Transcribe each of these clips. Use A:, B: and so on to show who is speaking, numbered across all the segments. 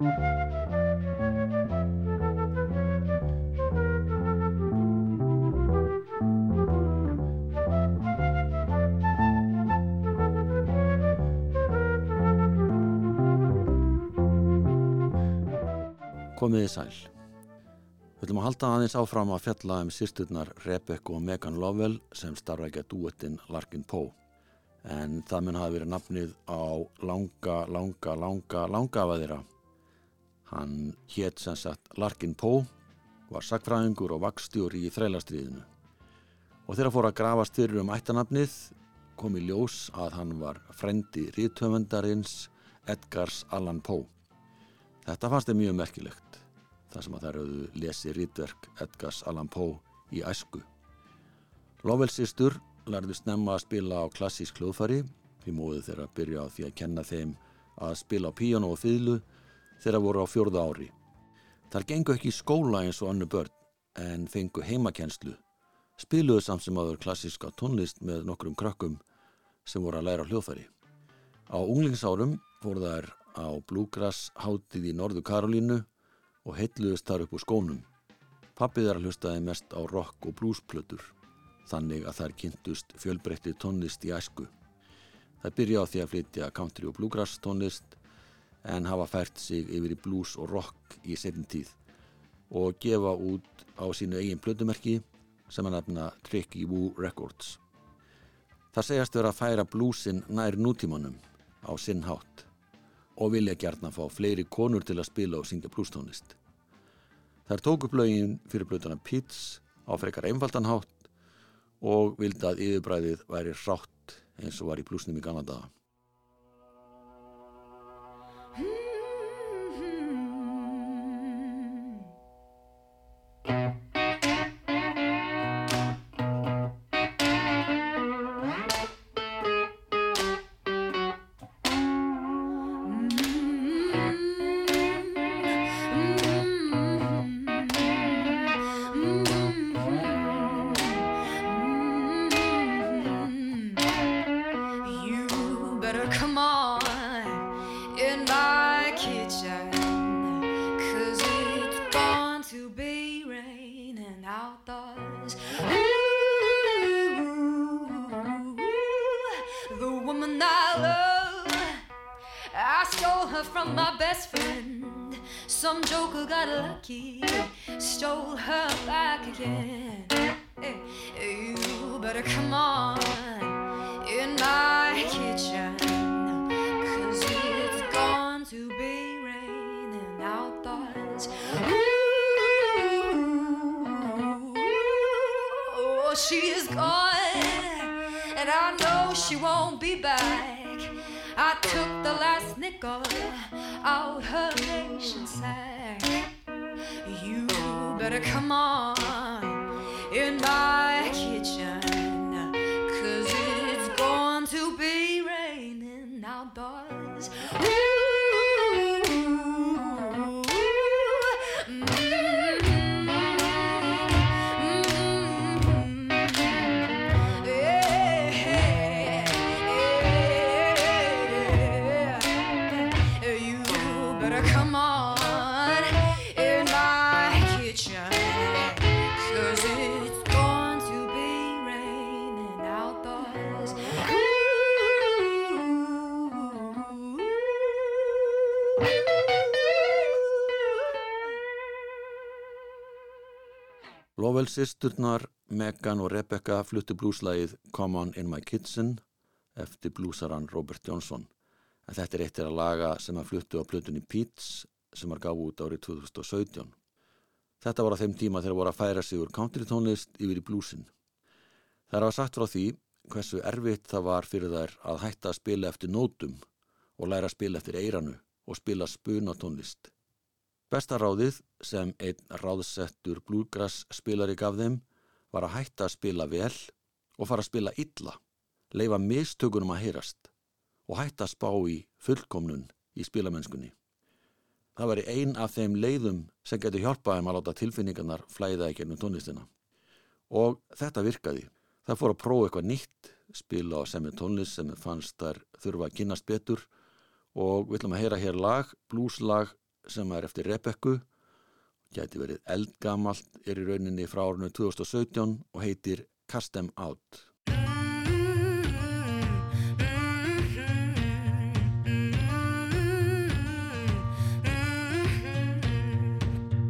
A: Komiði sæl. Við ætlum að halda aðeins áfram að fjalla um sýsturnar Rebecca og Megan Lovell sem starfækja duettinn Larkin Poe. En það mun hafa verið nafnið á langa, langa, langa, langa af að þeirra. Hann hétt sem sagt Larkin Poe, var sakfræðingur og vakstjóri í þrælastriðinu. Og þegar fór að grafast fyrir um ættanafnið kom í ljós að hann var frendi rítöfundarins Edgars Allan Poe. Þetta fannst þeim mjög merkilegt þar sem að þær höfðu lesið rítverk Edgars Allan Poe í æsku. Lovell sýstur lærðu snemma að spila á klassísk hljóðfari því móðu þeirra byrja á því að kenna þeim að spila á píjánu og fýðlu þeirra voru á fjörða ári. Þar gengu ekki í skóla eins og annu börn en fengu heimakenslu, spiluðu samt sem aður klassíska tónlist með nokkrum krökkum sem voru að læra hljóðfari. Á unglingsárum voru þær á Bluegrass hátið í Norðu Karolínu og heitluðist þar upp úr skónum. Pappið þar hlustaði mest á rock og bluesplötur, þannig að þær kynntust fjölbreytti tónlist í æsku. Það byrja á því að flytja country og bluegrass tónlist en hafa fært sig yfir í blues og rock í setjum tíð og gefa út á sínu eigin plötumerki sem að nefna Tricky Woo Records. Það segjast vera að færa bluesin nær nútímanum á sinn hátt og vilja gert að fá fleiri konur til að spila og syngja blústónlist. Þær tók upp lögin fyrir blötuna Pitts á frekar einfaldan hátt og vildi að yfirbræðið væri rátt eins og var í blúsnum í
B: she won't be back. I took the last nickel out her nation sack. You better come on in my
A: sýsturnar Megan og Rebecca fluttu blúslægið Come On In My Kitchen eftir blúsaran Robert Johnson. En þetta er eittir að laga sem að fluttu á plötunni Pete's sem var gáð út árið 2017. Þetta var á þeim tíma þegar voru að færa sig úr country tónlist yfir í blúsin. Það er að sagt frá því hversu erfitt það var fyrir þær að hætta að spila eftir nótum og læra að spila eftir eiranu og spila spunatónlist. Bestaráðið sem einn ráðsettur blúgrass spilari gaf þeim var að hætta að spila vel og fara að spila illa, leifa mistökunum að heyrast og hætta að spá í fullkomnun í spilamennskunni. Það var einn af þeim leiðum sem getur hjálpaði að láta tilfinningarnar flæða ekki ennum tónlistina. Og þetta virkaði. Það fór að prófa eitthvað nýtt, spila á semmi tónlist sem fannst þar þurfa að kynast betur og við ætlum að heyra hér lag, blúslag sem er eftir Rebekku, gæti verið eldgamalt, er í rauninni frá árunum 2017 og heitir Cast Them Out.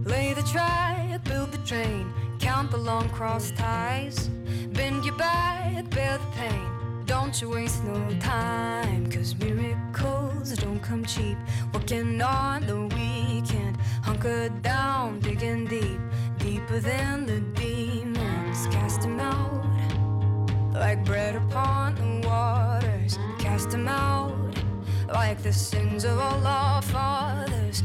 B: Lay the track, build the train, count the long cross ties, bend your back, bear the pain. Don't you waste no time, cause miracles don't come cheap. Working on the weekend, hunker down, digging deep, deeper than the demons. Cast them out like bread upon the waters. Cast them out like the sins of all our fathers.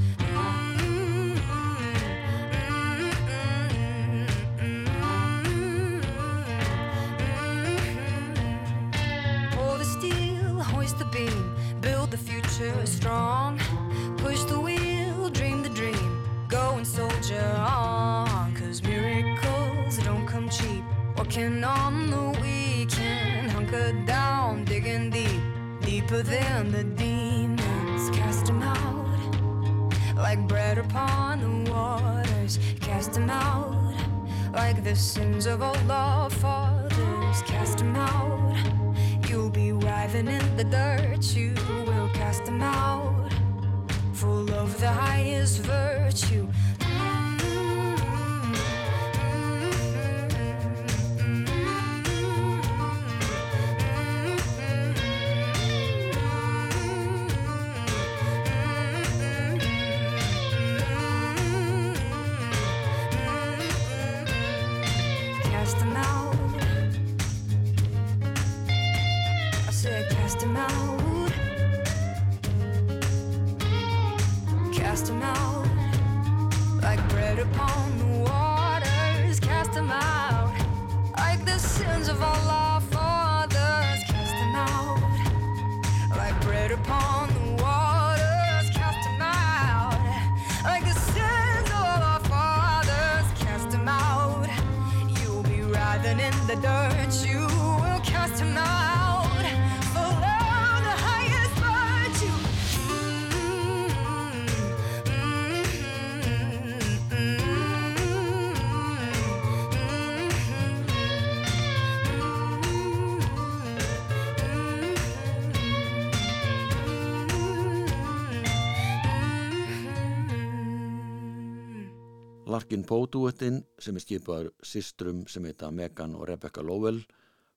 B: Future strong. Push the wheel, dream the dream, go and soldier on. Cause miracles don't come cheap. Working on the weekend, hunker down, digging deep, deeper than the demons. Cast them out like bread upon the waters. Cast them out like the sins of old our fathers. Cast them out. You'll be writhing in the dirt. You cast them out. Full of the highest virtue. In the dirt. You will cast him out.
A: Larkin Poe-duettinn sem er skipaður systrum sem heita Megan og Rebecca Lowell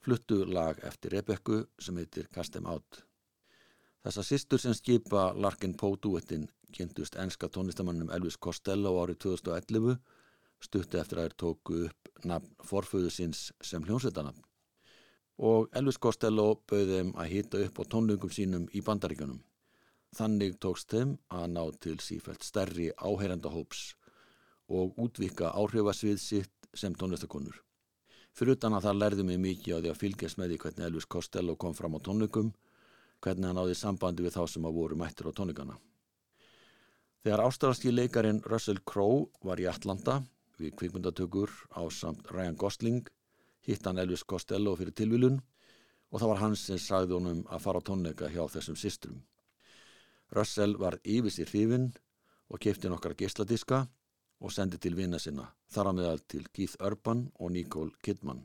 A: fluttu lag eftir Rebecca sem heitir Cast Them Out. Þessa systur sem skipa Larkin Poe-duettinn kynntust enska tónlistamannum Elvis Costello árið 2011 stutti eftir að þeir tóku upp nafn forföðu síns sem hljómsveitanafn. Og Elvis Costello bauði þeim að hýta upp á tónlungum sínum í bandaríkjunum. Þannig tókst þeim að ná til sífælt stærri áheyrandahóps og útvika áhrifasvið sitt sem tónlistakonur. Fyrir utan að það lærði mig mikið á því að fylgjast með því hvernig Elvis Costello kom fram á tónleikum, hvernig hann náði sambandi við þá sem að voru mættir á tónleikana. Þegar ástralski leikarin Russell Crowe var í Atlanta við kvikmyndatökur á samt Ryan Gosling, hitt hann Elvis Costello fyrir tilvilun og það var hans sem sagði honum að fara á tónleika hjá þessum systrum. Russell var yfir sér hrifin og kefti nokkra geisladiska og sendi til vina sinna, þar á meðal til Keith Urban og Nicole Kidman.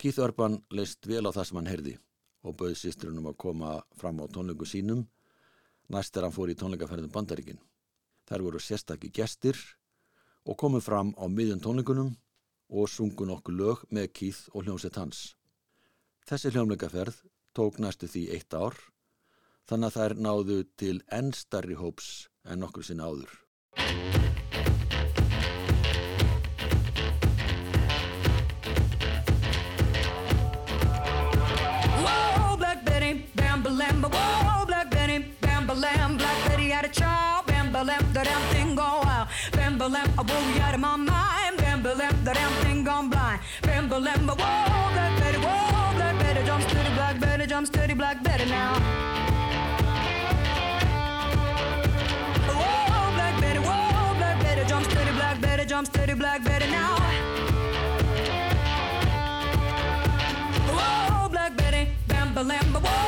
A: Keith Urban leist vel á það sem hann heyrði og bauð sýstrunum að koma fram á tónleiku sínum næst er hann fór í tónleikaferðin Bandaríkin. Þær voru sérstakki gestir og komu fram á miðjum tónleikunum og sungu nokkuð lög með Keith og hljómsett hans. Þessi hljómleikaferð tók næstu því eitt ár þannig að þær náðu til enn starri hóps en nokkur sinna áður.
B: Bam balam, whoa, Black Betty, bam balam, Black Betty had a child, bam balam, the damn thing go out, bam balam, I you out of my mind, bam balam, the damn thing gone blind, bam balam, whoa, Black Betty, whoa, Black Betty, jump steady, Black Betty, jump steady, Black Betty now. Whoa, Black Betty, whoa, Black Betty, jump steady, Black Betty, jump steady, Black Betty now. Whoa, Black Betty, bam balam, whoa,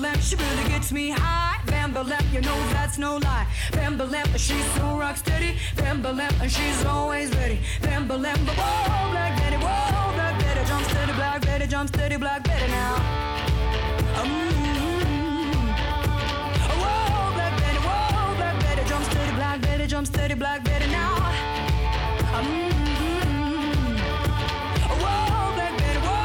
B: Bam she really gets me high, bam Bambalam, you know that's no lie. Bambalam, she's so rock steady. Bambalam, and she's always ready. Bambalam, whoa, Black Betty, whoa, Black Betty, jump steady, Black Betty, jump steady, Black Betty now. Mm-hmm. Whoa, Black Betty, whoa, Black Betty, jump steady, Black Betty, jump steady, Black Betty now. Mm-hmm. Whoa, Black Betty, whoa,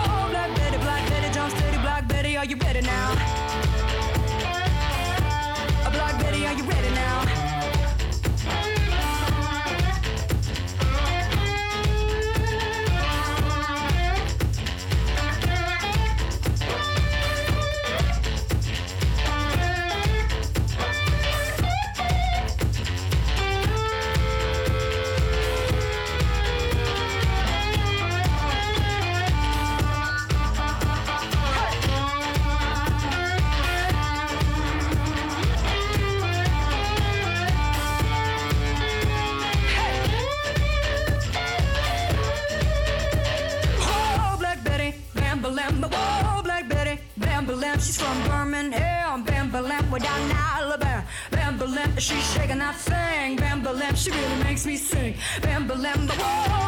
B: you ready now? She really makes me sing. Bambalam, whoa, oh.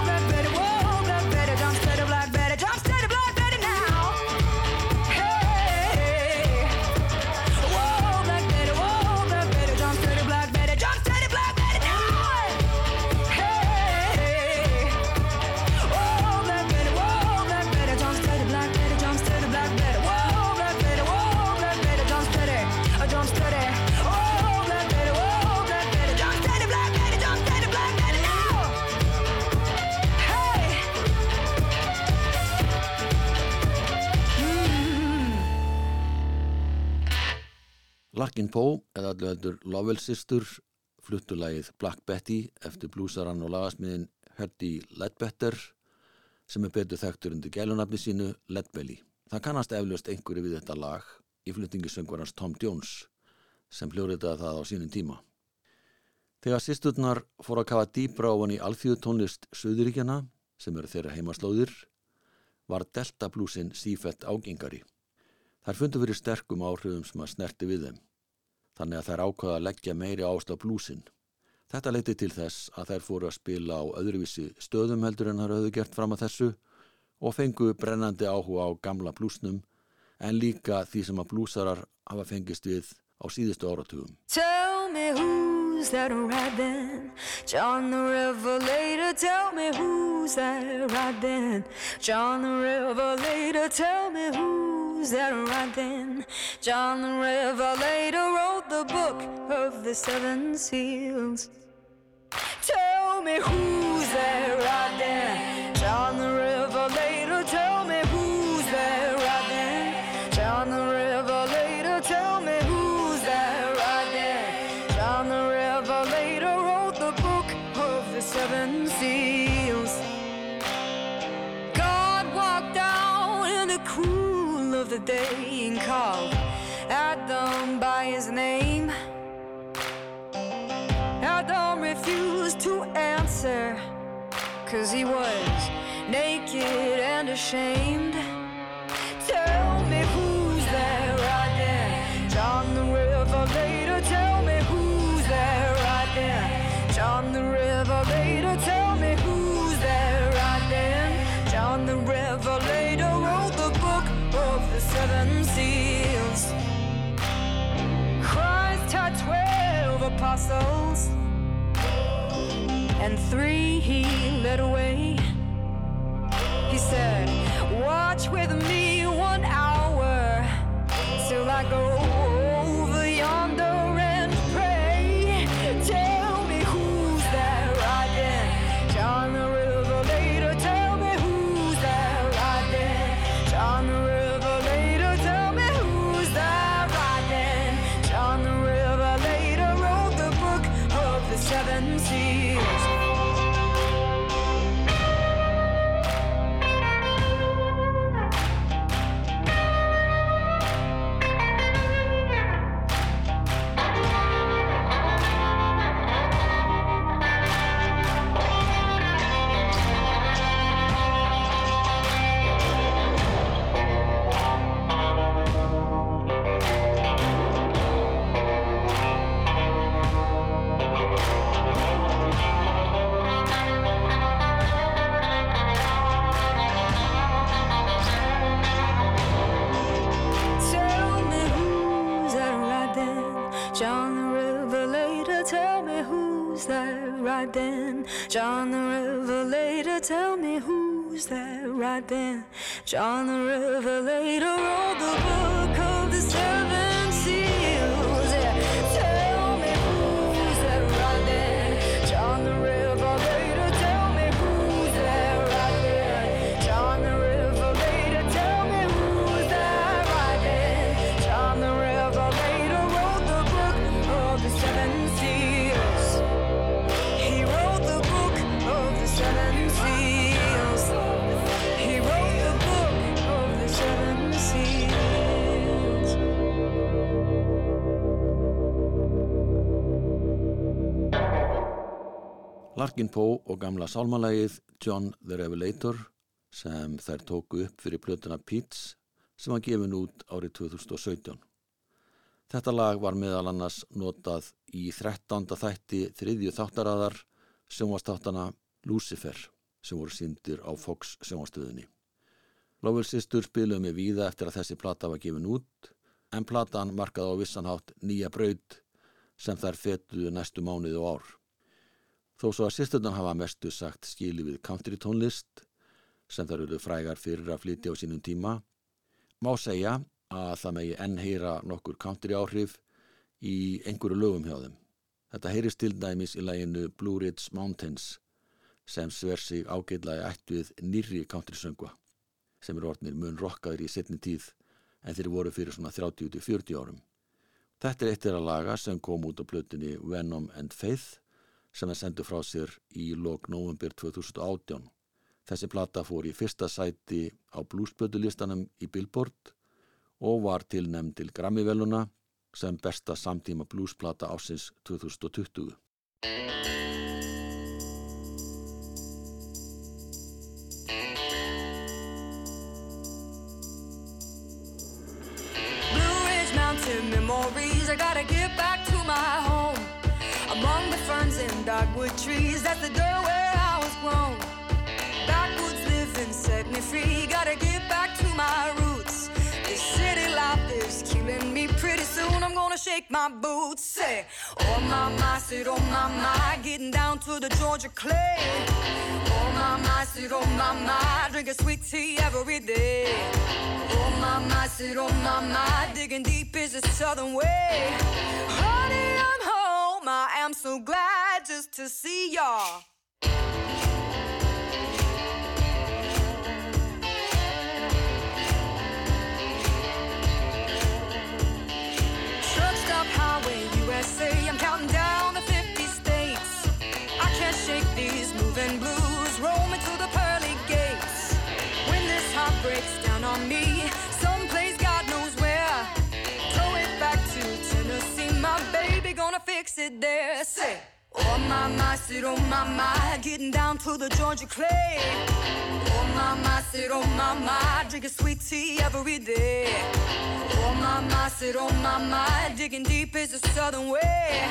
A: Larkin Poe, eða allir heldur Lovell Sistur, fluttulægið Black Betty eftir blúsarann og lagasmiðin Herdí Ledbetter sem er betur þekktur undir gælunafni sínu Ledbelly. Það kannast eflaust einhverju við þetta lag í fluttingisöngvarans Tom Jones sem hljóriðaði það á sínum tíma. Þegar sýsturnar fór að kafa dýbra ofan í alþjóðu tónlist Suðuríkjana sem eru þeirra heimaslóðir var Delta blúsin sífett ágengari. Þær fundu fyrir sterkum áhrifum sem að snerti við þeim, þannig að þær ákvaða að leggja meiri ást á blúsin. Þetta leiti til þess að þær fóru að spila á öðruvísi stöðum heldur en þær höfðu gert fram að þessu og fengu brennandi áhuga á gamla blúsnum en líka því sem að blúsarar hafa fengist við á síðustu áratugum.
B: Tell me who's that riding? John the Revelator, tell me who's that riding? John the Revelator, tell me who's that riding? John the Revelator wrote the book of the seven seals. Tell me who's that riding? John the Revelator, tell me who's that riding? John the Revelator, tell me who's that riding? John the Revelator wrote the book of the seven seals. Of the day and called Adam by his name. Adam refused to answer, cause he was naked and ashamed. Tell apostles, and three he led away. He said, Watch with me one hour till I go then? John the
A: Larkin Poe og gamla sálmalægið John the Revelator sem þær tóku upp fyrir plötuna Pete's sem var gefin út árið 2017. Þetta lag var meðal annars notað í 13. þætti þriðju þáttaraðar sjónvastáttana Lucifer sem voru síndir á Fox sjónvastöðunni. Lovell Sistur spiluðu með víða eftir að þessi plata var gefin út en platan markaði á vissanhátt nýja braud sem þær fetuðu næstu mánuði og ár. Þó svo að sýsturnar hafa mestu sagt skili við country tónlist sem þar eru frægar fyrir að flytja á sínum tíma, má segja að það megi enn heyra nokkur country áhrif í einhverju lögum hjá þeim. Þetta heyrist til dæmis í læginu Blue Ridge Mountains sem sver sig ágætlaði ætt við nýrri country söngva sem eru orðnir mun rockaður í setni tíð en þeir voru fyrir svona 30-40 árum. Þetta er eitt þeirra laga sem kom út á plötunni Venom and Faith sem er sendu frá sér í lok november 2018. Þessi plata fór í fyrsta sæti á bluesbötulistanum í Billboard og var tilnæmd til Grammy-veluna sem besta samtíma bluesplata ásins 2020.
B: Shake my boots. Eh? Say, oh my my, said oh my getting down to the Georgia clay. Oh my my, said oh my drinking sweet tea every day. Oh my my, said oh my my, digging deep is the southern way. Honey, I'm home. I am so glad just to see y'all. Gonna fix it there. Say. Oh my my, said oh my my, getting down to the Georgia clay. Oh my my, said oh my my, drinking sweet tea every day. Oh my my, said oh my my, digging deep is the southern way.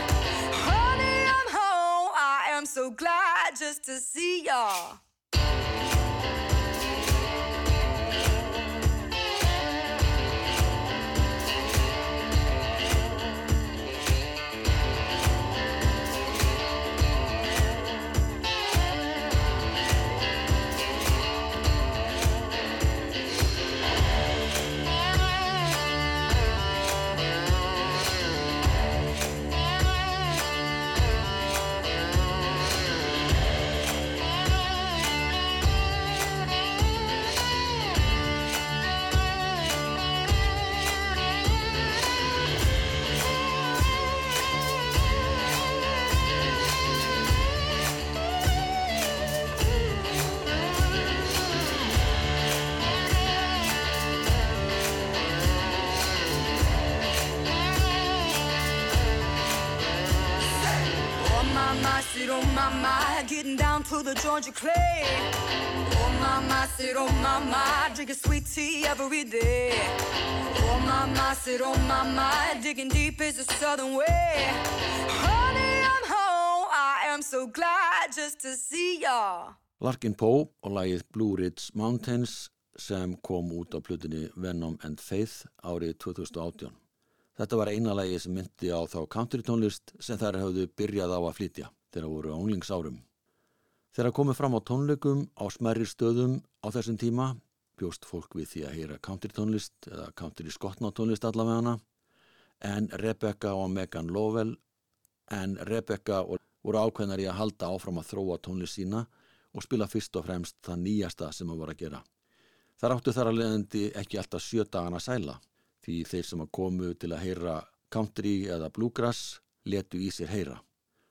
B: Honey, I'm home. I am so glad just to see y'all. To the Georgia clay. Oh my, said oh my, drinking sweet tea every day. Oh my, said oh my, digging deep is the southern way. Honey, I'm home. I am so glad just to see y'all.
A: Larkin Poe og lagið Blue Ridge Mountains sem kom út á plutinni Venom and Faith árið 2018. Þetta var eina lagi sem myndi á þá country tónlist sem þær hafðu byrjað á að flytja. þegar voru ánlingsárum. Þegar komið fram á tónleikum á smerri stöðum á þessum tíma bjóst fólk við því að heyra country tónlist eða country skotna tónlist allavega hana en Rebecca og Megan Lovell en Rebecca voru ákveðnar í að halda áfram að þróa tónlist sína og spila fyrst og fremst það nýjasta sem það voru að gera. Þar áttu þar að leðandi ekki alltaf sjö dagana sæla því þeir sem að komu til að heyra country eða bluegrass letu í sér heyra.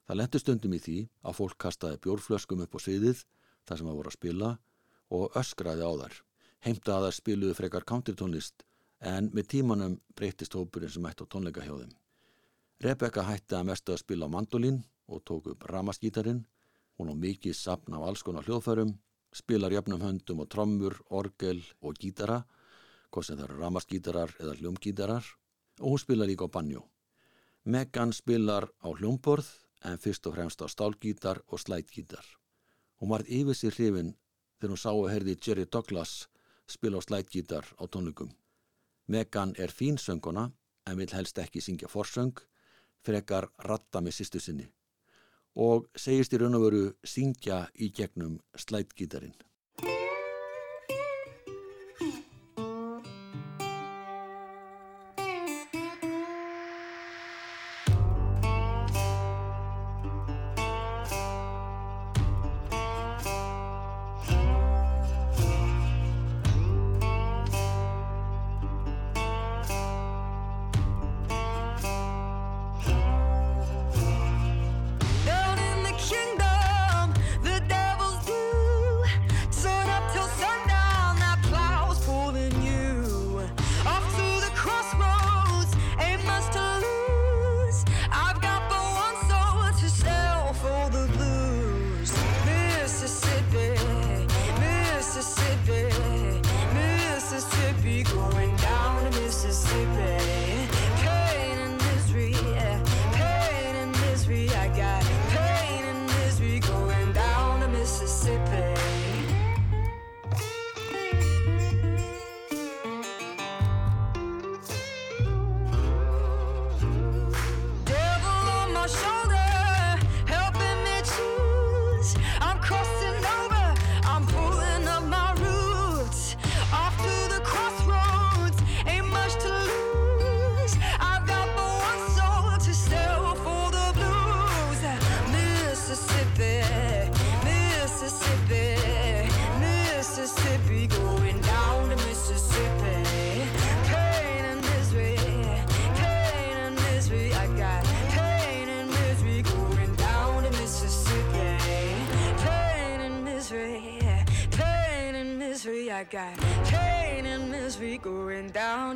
A: Það letu stundum í því að fólk kastaði bjórflöskum upp á sviðið þar sem það voru að spila og öskraði á þar. Heimta að það spiluðu frekar country tónlist en með tímanum breytist hópurinn sem ætti á tónleika hjá þeim. Rebecca hætti að mestu að spila á mandolín og tók upp ramaskítarin. Hún á mikið sapn af alls konar hljóðfærum, spilar jöfnum höndum og trommur, orgel og gítara, hvort sem það eru ramaskítarar eða hljómgítarar og hún spilar líka á banjó. Megan spilar á hljómborð en fyrst og fremst á stálgítar og slætgítar. Hún varð yfir sér hrifin þegar hún sá að herði Jerry Douglas spila á slætgítar á tónleikum. Megan er fín sönguna en vil helst ekki syngja forsöng, frekar ratta með sýstu sinni og segist í raun og veru syngja í gegnum slætgítarinn.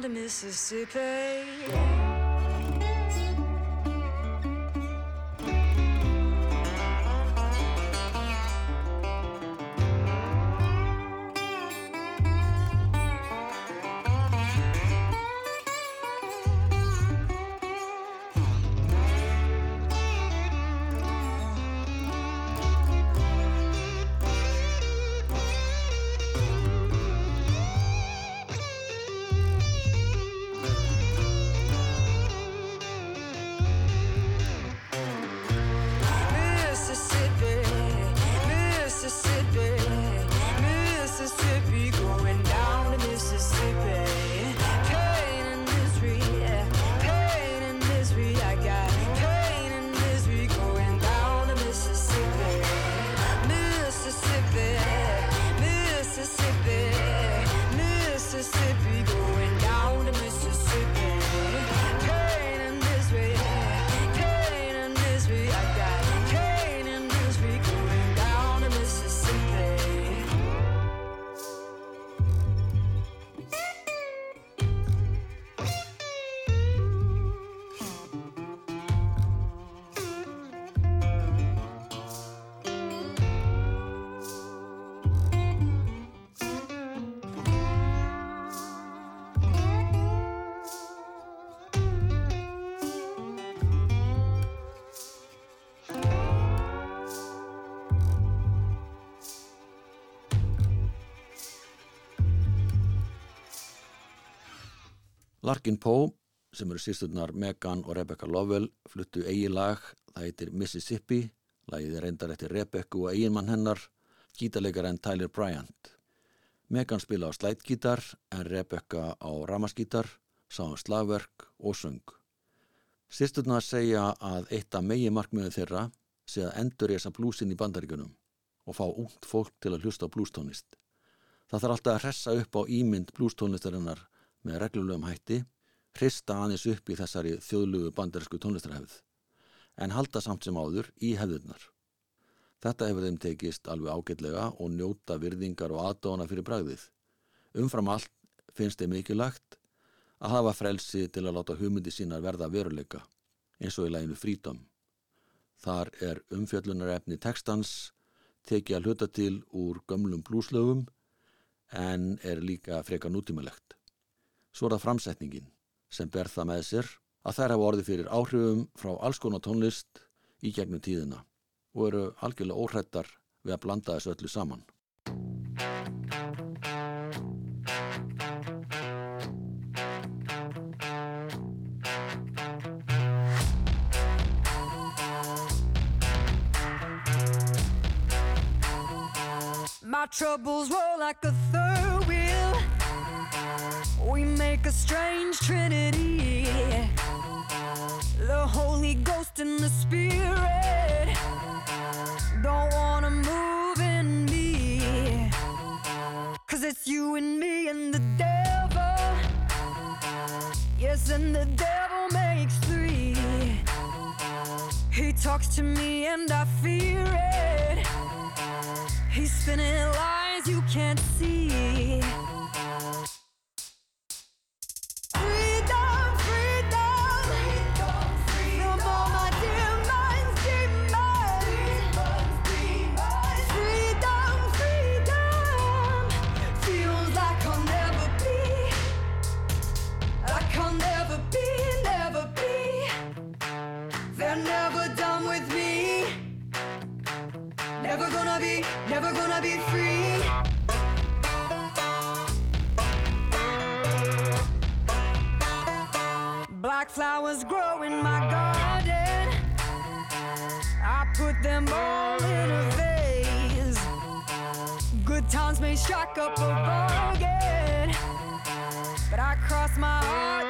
B: Down to Mississippi.
A: Larkin Poe, sem eru sýsturnar Megan og Rebecca Lovell, fluttu eigi lag, það heitir Mississippi, Lægið er reyndar eftir Rebecca og eiginmann hennar, gítarleikar en Tyler Bryant. Megan spila á slætgítar en Rebecca á ramaskítar, sá um slagverk og söng. Sýsturna segja að eitt af megi markmiðu þeirra sé að endur ég þessa blúsin í bandaríkunum og fá út fólk til að hlusta á blústónist. Það þarf alltaf að hressa upp á ímynd blústónlistarinnar með reglulegum hætti, hrista aðeins upp í þessari þjóðlugu bandarísku tónlistarhefð, en halda samt sem áður í hefðurnar. Þetta hefur þeim tekist alveg ágætlega og njóta virðingar og aðdóna fyrir bragðið. Umfram allt finnst þeim mikilagt að hafa frelsi til að láta hugmyndi sínar verða veruleika, eins og í læginu frídom. Þar er umfjöllunarefni textans tekið að hluta til úr gömlum blúslögum en er líka freka nútímalegt. Svo er það framsetningin sem ber það með sér að þær hafa orðið fyrir áhrifum frá alls konar tónlist í gegnum tíðina og eru algjörlega óhrættar við að blanda þessu öllu saman.
B: My troubles roll like a Make a strange trinity. The Holy Ghost and the Spirit don't wanna move in me. Cause it's you and me and the devil. Yes, and the devil makes three. He talks to me and I fear it. He's spinning lies you can't see. Flowers grow in my garden. I put them all in a vase. Good times may shock up a bargain, but I cross my heart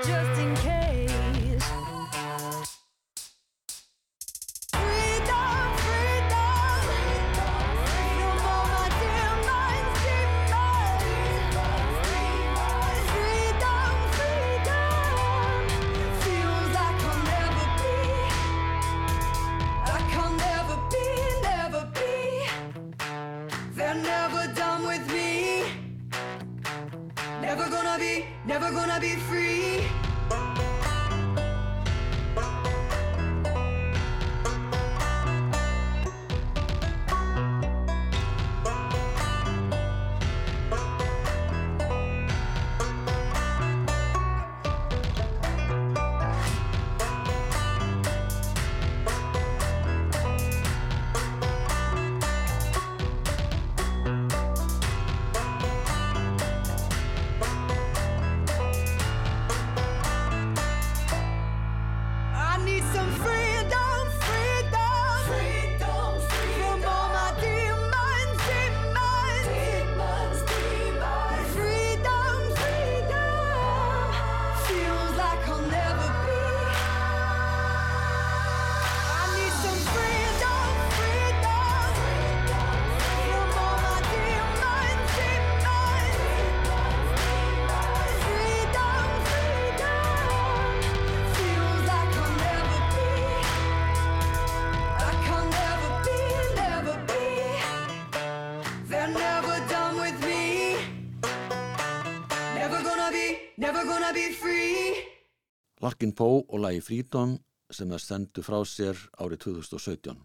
A: Larkin Poe og lagi Freedom sem það sendu frá sér árið 2017.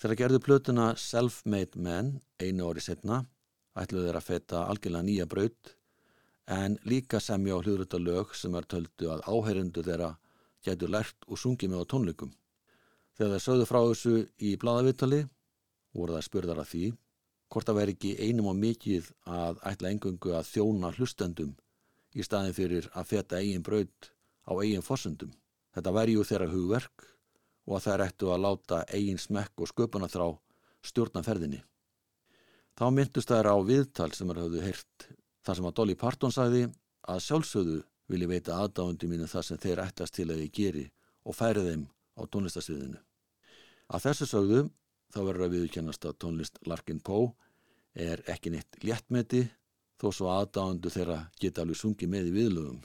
A: Þegar gerðu plötuna Self-Made Men einu ári setna ætluðu þeir að feta algjörlega nýja braut en líka semja á hljóðröta lög sem er töldu að áheyrendur þeirra gætu lært og sungið með á tónleikum. Þegar þeir sögðu frá þessu í bladavitali voru það spurðar að því hvort það veri ekki einum á mikið að ætla engungu að þjóna hlustendum í staðin fyrir að feta eigin braut á eigin forsendum. Þetta væri jú þeirra hugverk
B: og að þær ættu að láta eigin smekk og sköpuna þrá stjórna ferðinni. Þá myndust þær á viðtal sem þær hafðu heyrt þar sem að Dolly Parton sagði að sjálfsögðu vilji veita aðdáðundi mínu það sem þeir ættast til að ég geri og færi þeim á tónlistasviðinu. Að þessu sögðu þá verður að viðkennast að tónlist Larkin Poe er ekki neitt léttmeti þó svo aðdáðundu þeirra geta alveg sungið með í viðlögum.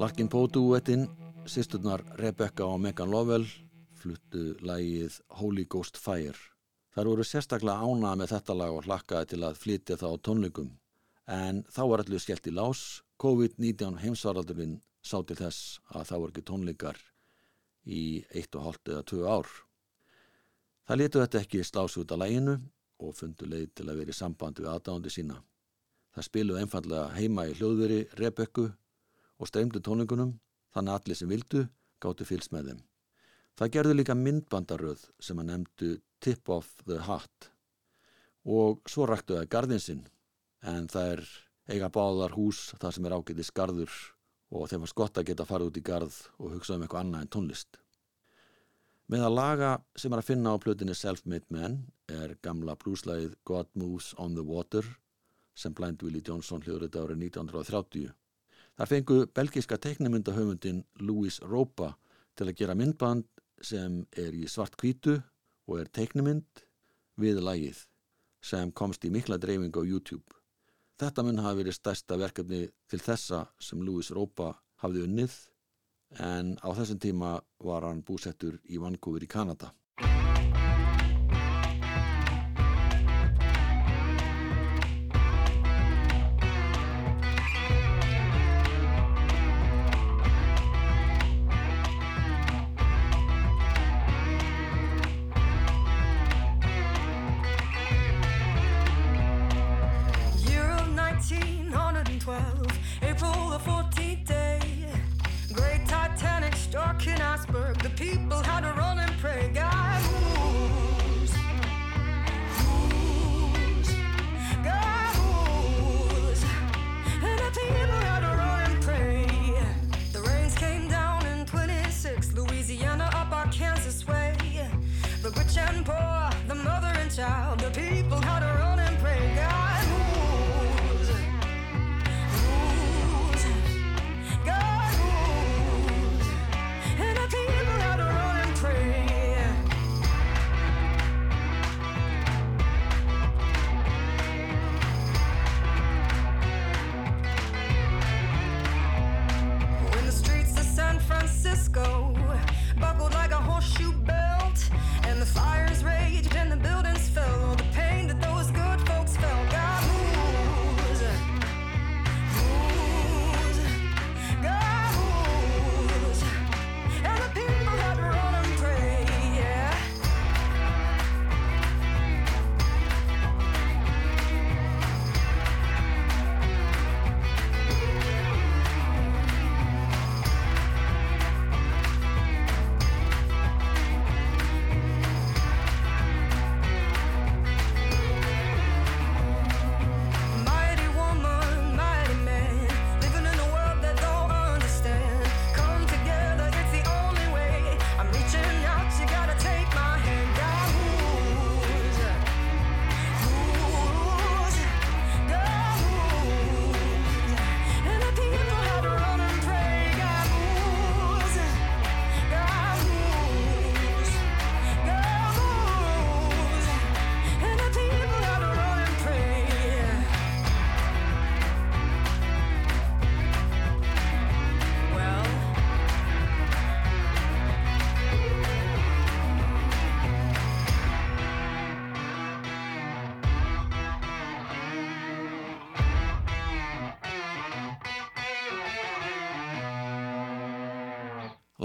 B: Larkin Poe-duettinn, sýsturnar Rebecca og Megan Lovell fluttu lægið Holy Ghost Fire. Þar voru sérstaklega ánað með þetta lag og hlakkaði til að flytja það á tónleikum. En þá var allir skellt í lás. COVID-19 heimsvaraldurinn sá til þess að það voru ekki tónleikar í eitt og hálft eða tvö ár. Það letu þetta ekki slási út af læginu og fundu leið til að vera í sambandi við aðdáðandi sína. Það spiluði einfallega heima í hljóðveri Rebecca og streymdu tónleikunum þannig að allir sem vildu gáttu fylgst með þeim. Það gerði líka myndbandaröð sem að nefndu Tip of the Hat og svo ræktu það gardinsinn en það er eiga báðar hús það sem er ágætið skarður og þeim var skott að geta að fara út í gard og hugsa um eitthvað annað en tónlist. Með að laga sem er að finna á plötinni Self-Made Man er gamla blúslæðið God Moves on the Water sem Blind Willie Johnson hljóður þetta árið 1930. Þar fengu belgiska teiknumyndahöfundin Louis Ropa til að gera myndband sem er í svart kvítu og er teiknumynd við lægið sem komst í mikla dreifing á YouTube. Þetta mun hafi verið stærsta verkefni til þessa sem Louis Ropa hafði unnið en á þessum tíma var hann búsettur í Vancouver í Kanada.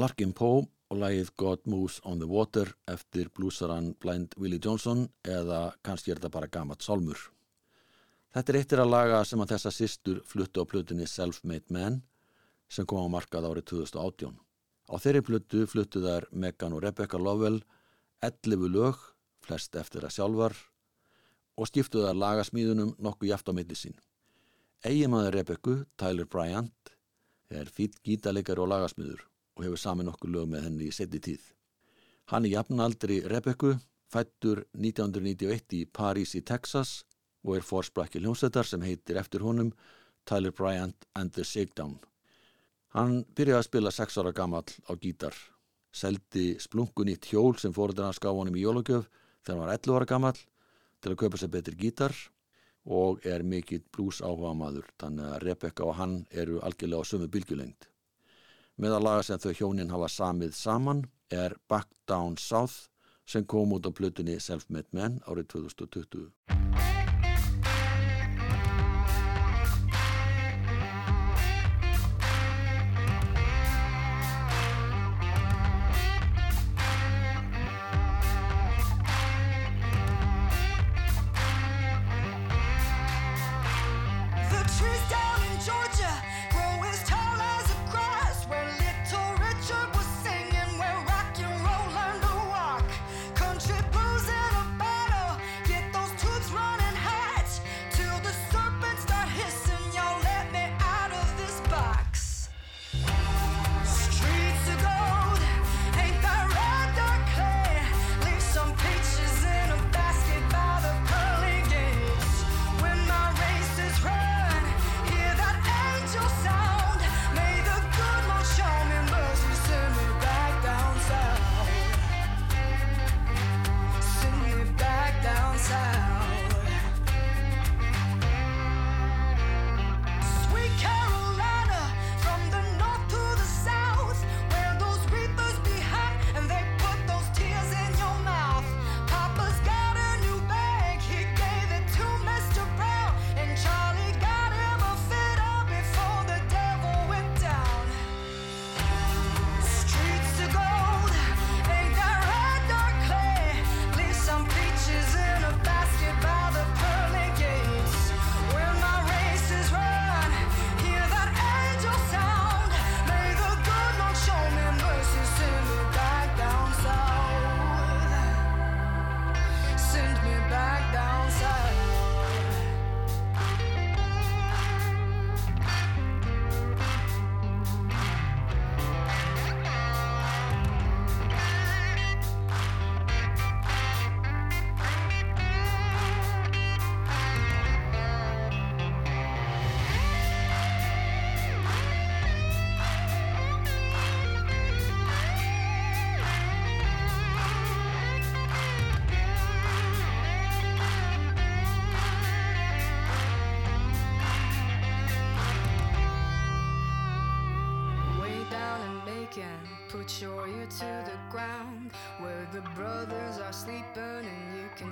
A: Larkin Poe og lagið God Moves on the Water eftir blúsaran Blind Willie Johnson eða kannski er þetta bara gamat sálmur. Þetta er eittir að laga sem að þessa systur fluttu á plutinni Self-Made Man sem kom á markað árið 2018. Á þeirri plutu fluttu þær Megan og Rebecca Lovell 11 lög, flest eftir að sjálfar og skiptu þær lagasmíðunum nokkuð jaft á milli sín. Eigimaður Rebecca, Tyler Bryant, er fýtt gítalegari og lagasmíður og hefur saman nokkuð lög með henni í setni tíð. Hann er jafnaldri Rebecca, fættur 1991 í París í Texas og er fórsprakki hljómsveitar sem heitir eftir honum Tyler Bryant and the Shakedown. Hann byrjaði að spila 6 ára gamall á gítar, seldi splunkun í hjól sem fóröldur hans gaf honum í jólagjöf þegar hann var 11 ára gamall til að kaupa sér betri gítar og er mikill blues áhuga maður, þannig að Rebecca og hann eru algjörlega á sömu bylgjulengd. Meðal laga sem þau hjónin hafa samið saman er Back Down South sem kom út á plötunni Self-Made Men árið 2020.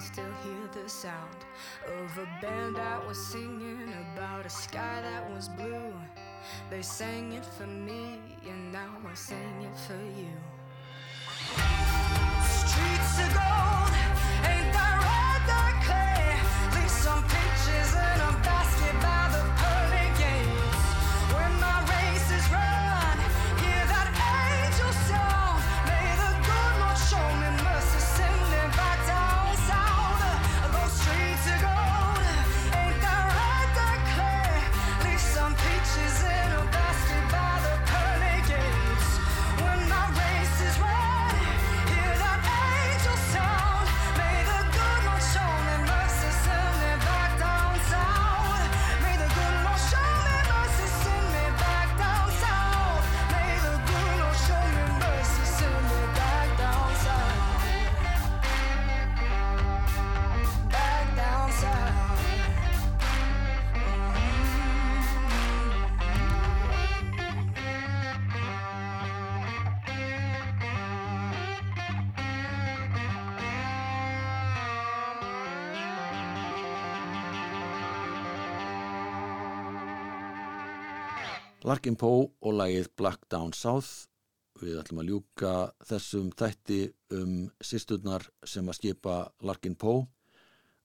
B: Still hear the sound of a band that was singing about a sky that was blue. They sang it for me and now I sing it for you. Streets of gold,
A: Larkin Poe og lagið Black Down South. Við ætlum að ljúka þessum þætti um sýsturnar sem að skipa Larkin Poe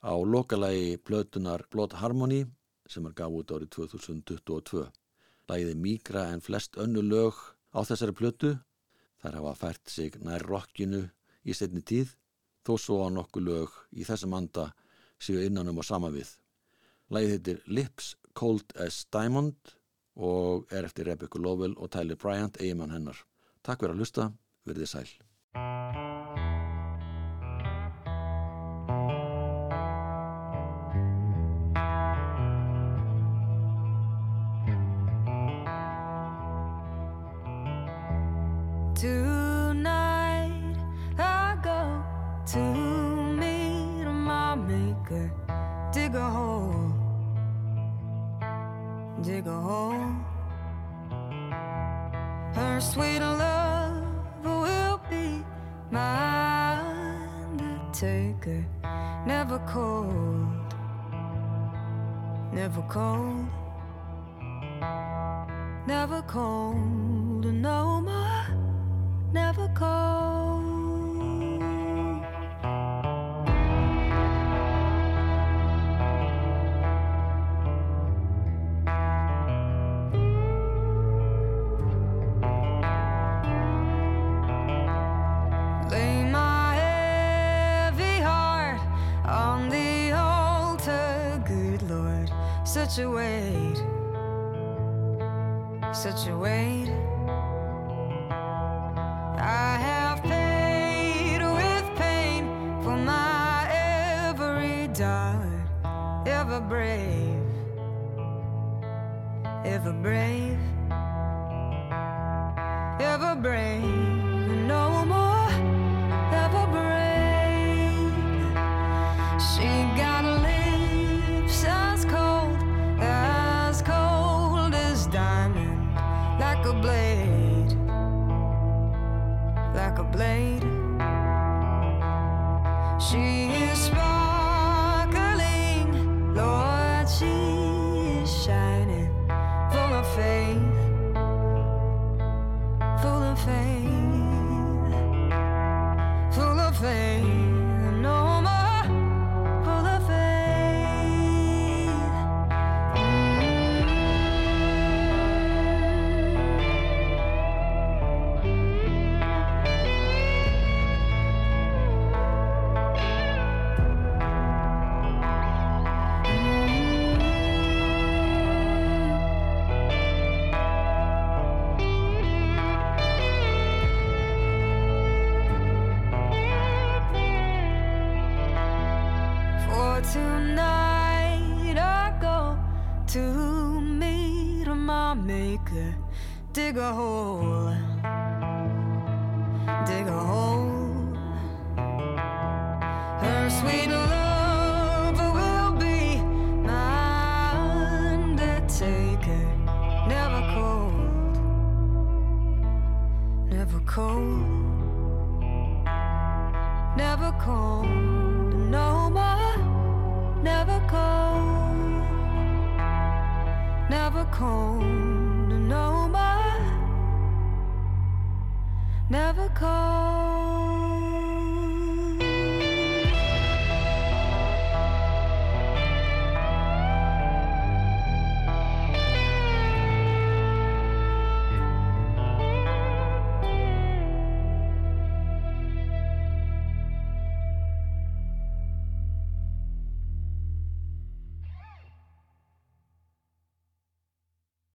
A: á lokalagi plötunar Blood Harmony sem er gaf út árið 2022. Lagið er mýgra en flest önnu lög á þessari plötu. Þær hafa fært sig nær rockinu í setni tíð þó svo að nokkuð lög í þessum anda séu innanum og sama við. Lagið heitir Lips Cold as Diamond og er eftir Rebecca Lovell og Tyler Bryant, eigimann hennar. Takk fyrir að hlusta, verðið sæl.
B: Such a such a.